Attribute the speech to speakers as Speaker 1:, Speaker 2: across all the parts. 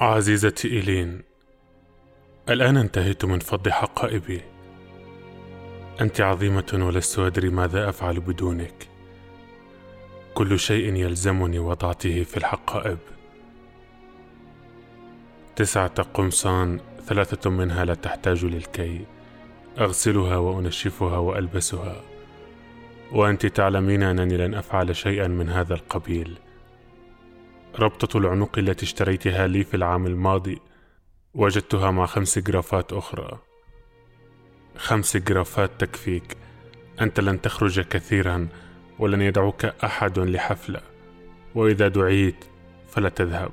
Speaker 1: عزيزتي إيلين الآن انتهيت من فض حقائبي. أنت عظيمة ولست أدري ماذا أفعل بدونك. كل شيء يلزمني وضعته في الحقائب. تسعة قمصان ثلاثة منها لا تحتاج للكي. أغسلها وأنشفها وألبسها. وأنت تعلمين أنني لن أفعل شيئا من هذا القبيل. ربطة العنق التي اشتريتها لي في العام الماضي وجدتها مع خمس جرافات أخرى. خمس جرافات تكفيك. أنت لن تخرج كثيرا ولن يدعوك أحد لحفلة. وإذا دعيت فلا تذهب.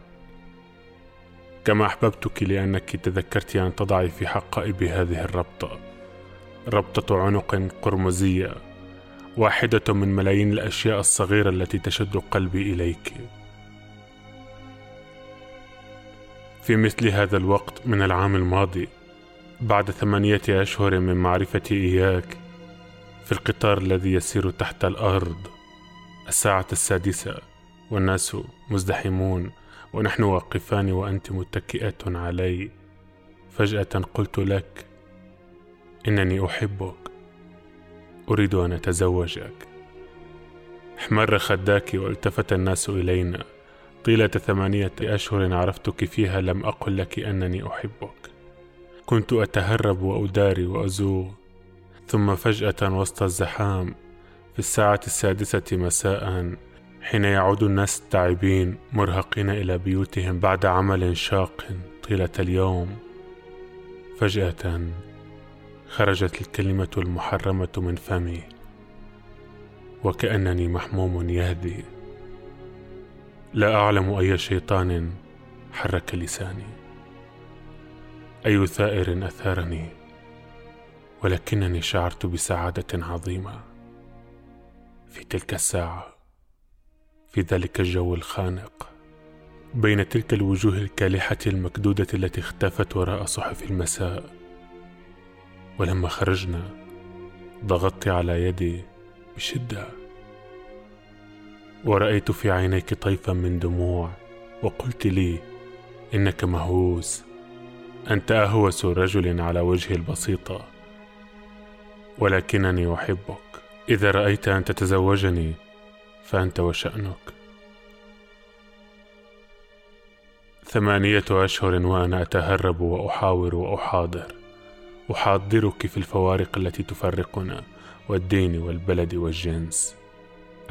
Speaker 1: كما أحببتك لأنك تذكرت أن تضعي في حقائب هذه الربطة. ربطة عنق قرمزية واحدة من ملايين الأشياء الصغيرة التي تشد قلبي إليك. في مثل هذا الوقت من العام الماضي بعد ثمانية أشهر من معرفتي إياك في القطار الذي يسير تحت الأرض الساعة السادسة والناس مزدحمون ونحن واقفان وأنت متكئة علي. فجأة قلت لك إنني أحبك أريد أن أتزوجك. احمر خداك والتفت الناس إلينا. طيلة ثمانية أشهر عرفتك فيها لم أقل لك أنني أحبك. كنت أتهرب وأداري وأزوغ ثم فجأة وسط الزحام في الساعة السادسة مساء حين يعود الناس التعبين مرهقين إلى بيوتهم بعد عمل شاق طيلة اليوم. فجأة خرجت الكلمة المحرمة من فمي وكأنني محموم يهدي. لا أعلم أي شيطان حرك لساني. أي ثائر أثارني ولكنني شعرت بسعادة عظيمة. في تلك الساعة في ذلك الجو الخانق بين تلك الوجوه الكالحة المكدودة التي اختفت وراء صحف المساء ولما خرجنا ضغطت على يدي بشدة. ورأيت في عينيك طيفا من دموع وقلت لي إنك مهووس. أنت أهوس رجل على وجه البسيطة. ولكنني أحبك. إذا رأيت أن تتزوجني فأنت وشأنك. ثمانية أشهر وأنا أتهرب وأحاور وأحاضر. أحاضرك في الفوارق التي تفرقنا والدين والبلد والجنس.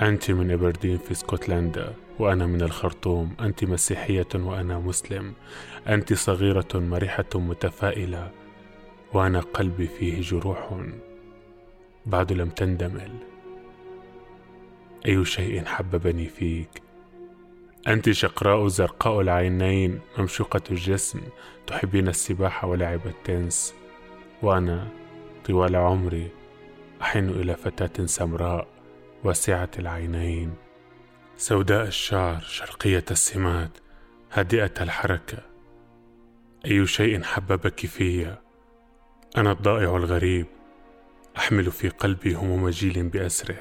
Speaker 1: أنت من إبردين في اسكتلندا وأنا من الخرطوم. أنت مسيحية وأنا مسلم. أنت صغيرة مرحة متفائلة وأنا قلبي فيه جروح. بعد لم تندمل. أي شيء حببني فيك؟ أنت شقراء زرقاء العينين ممشوقة الجسم تحبين السباحة ولعب التنس. وأنا طوال عمري أحن إلى فتاة سمراء. واسعة العينين. سوداء الشعر شرقية السمات هادئة الحركة. أي شيء حببك في. أنا الضائع الغريب. أحمل في قلبي هموم جيل بأسره.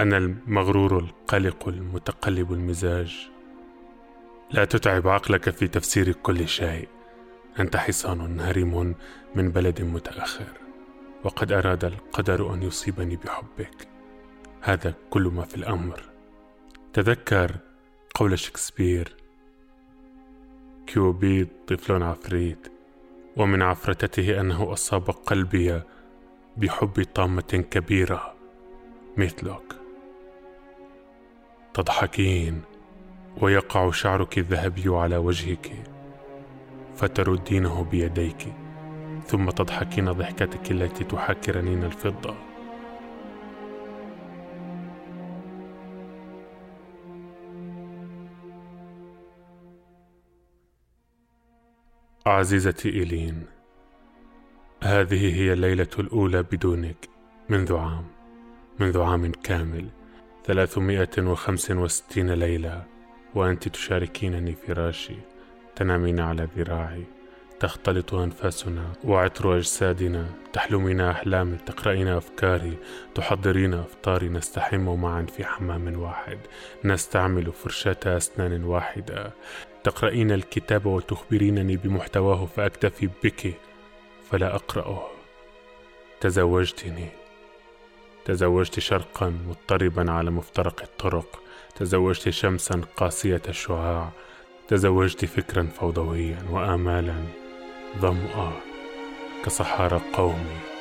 Speaker 1: أنا المغرور القلق المتقلب المزاج. لا تتعب عقلك في تفسير كل شيء. أنت حصان هرم من بلد متأخر. وقد أراد القدر أن يصيبني بحبك. هذا كل ما في الأمر. تذكر قول شكسبير كيوبيد طفل عفريت ومن عفرتته أنه أصاب قلبي بحب طامة كبيرة مثلك. تضحكين ويقع شعرك الذهبي على وجهك فتردينه بيديك ثم تضحكين ضحكتك التي تحاكي رنين الفضة. عزيزتي إيلين هذه هي الليلة الأولى بدونك منذ عام منذ عام كامل ثلاثمائة وخمس وستين ليلة وأنت تشاركينني فراشي تنامين على ذراعي. تختلط أنفاسنا وعطر أجسادنا تحلمين أحلامي تقرأين أفكاري تحضرين أفطاري نستحم معا في حمام واحد. نستعمل فرشاة أسنان واحدة. تقرأين الكتاب وتخبرينني بمحتواه فأكتفي بك. فلا أقرأه. تزوجتني. تزوجت شرقا مضطربا على مفترق الطرق. تزوجت شمسا قاسية الشعاع. تزوجت فكرا فوضويا وآمالا. ظمأ كصحارى قومي.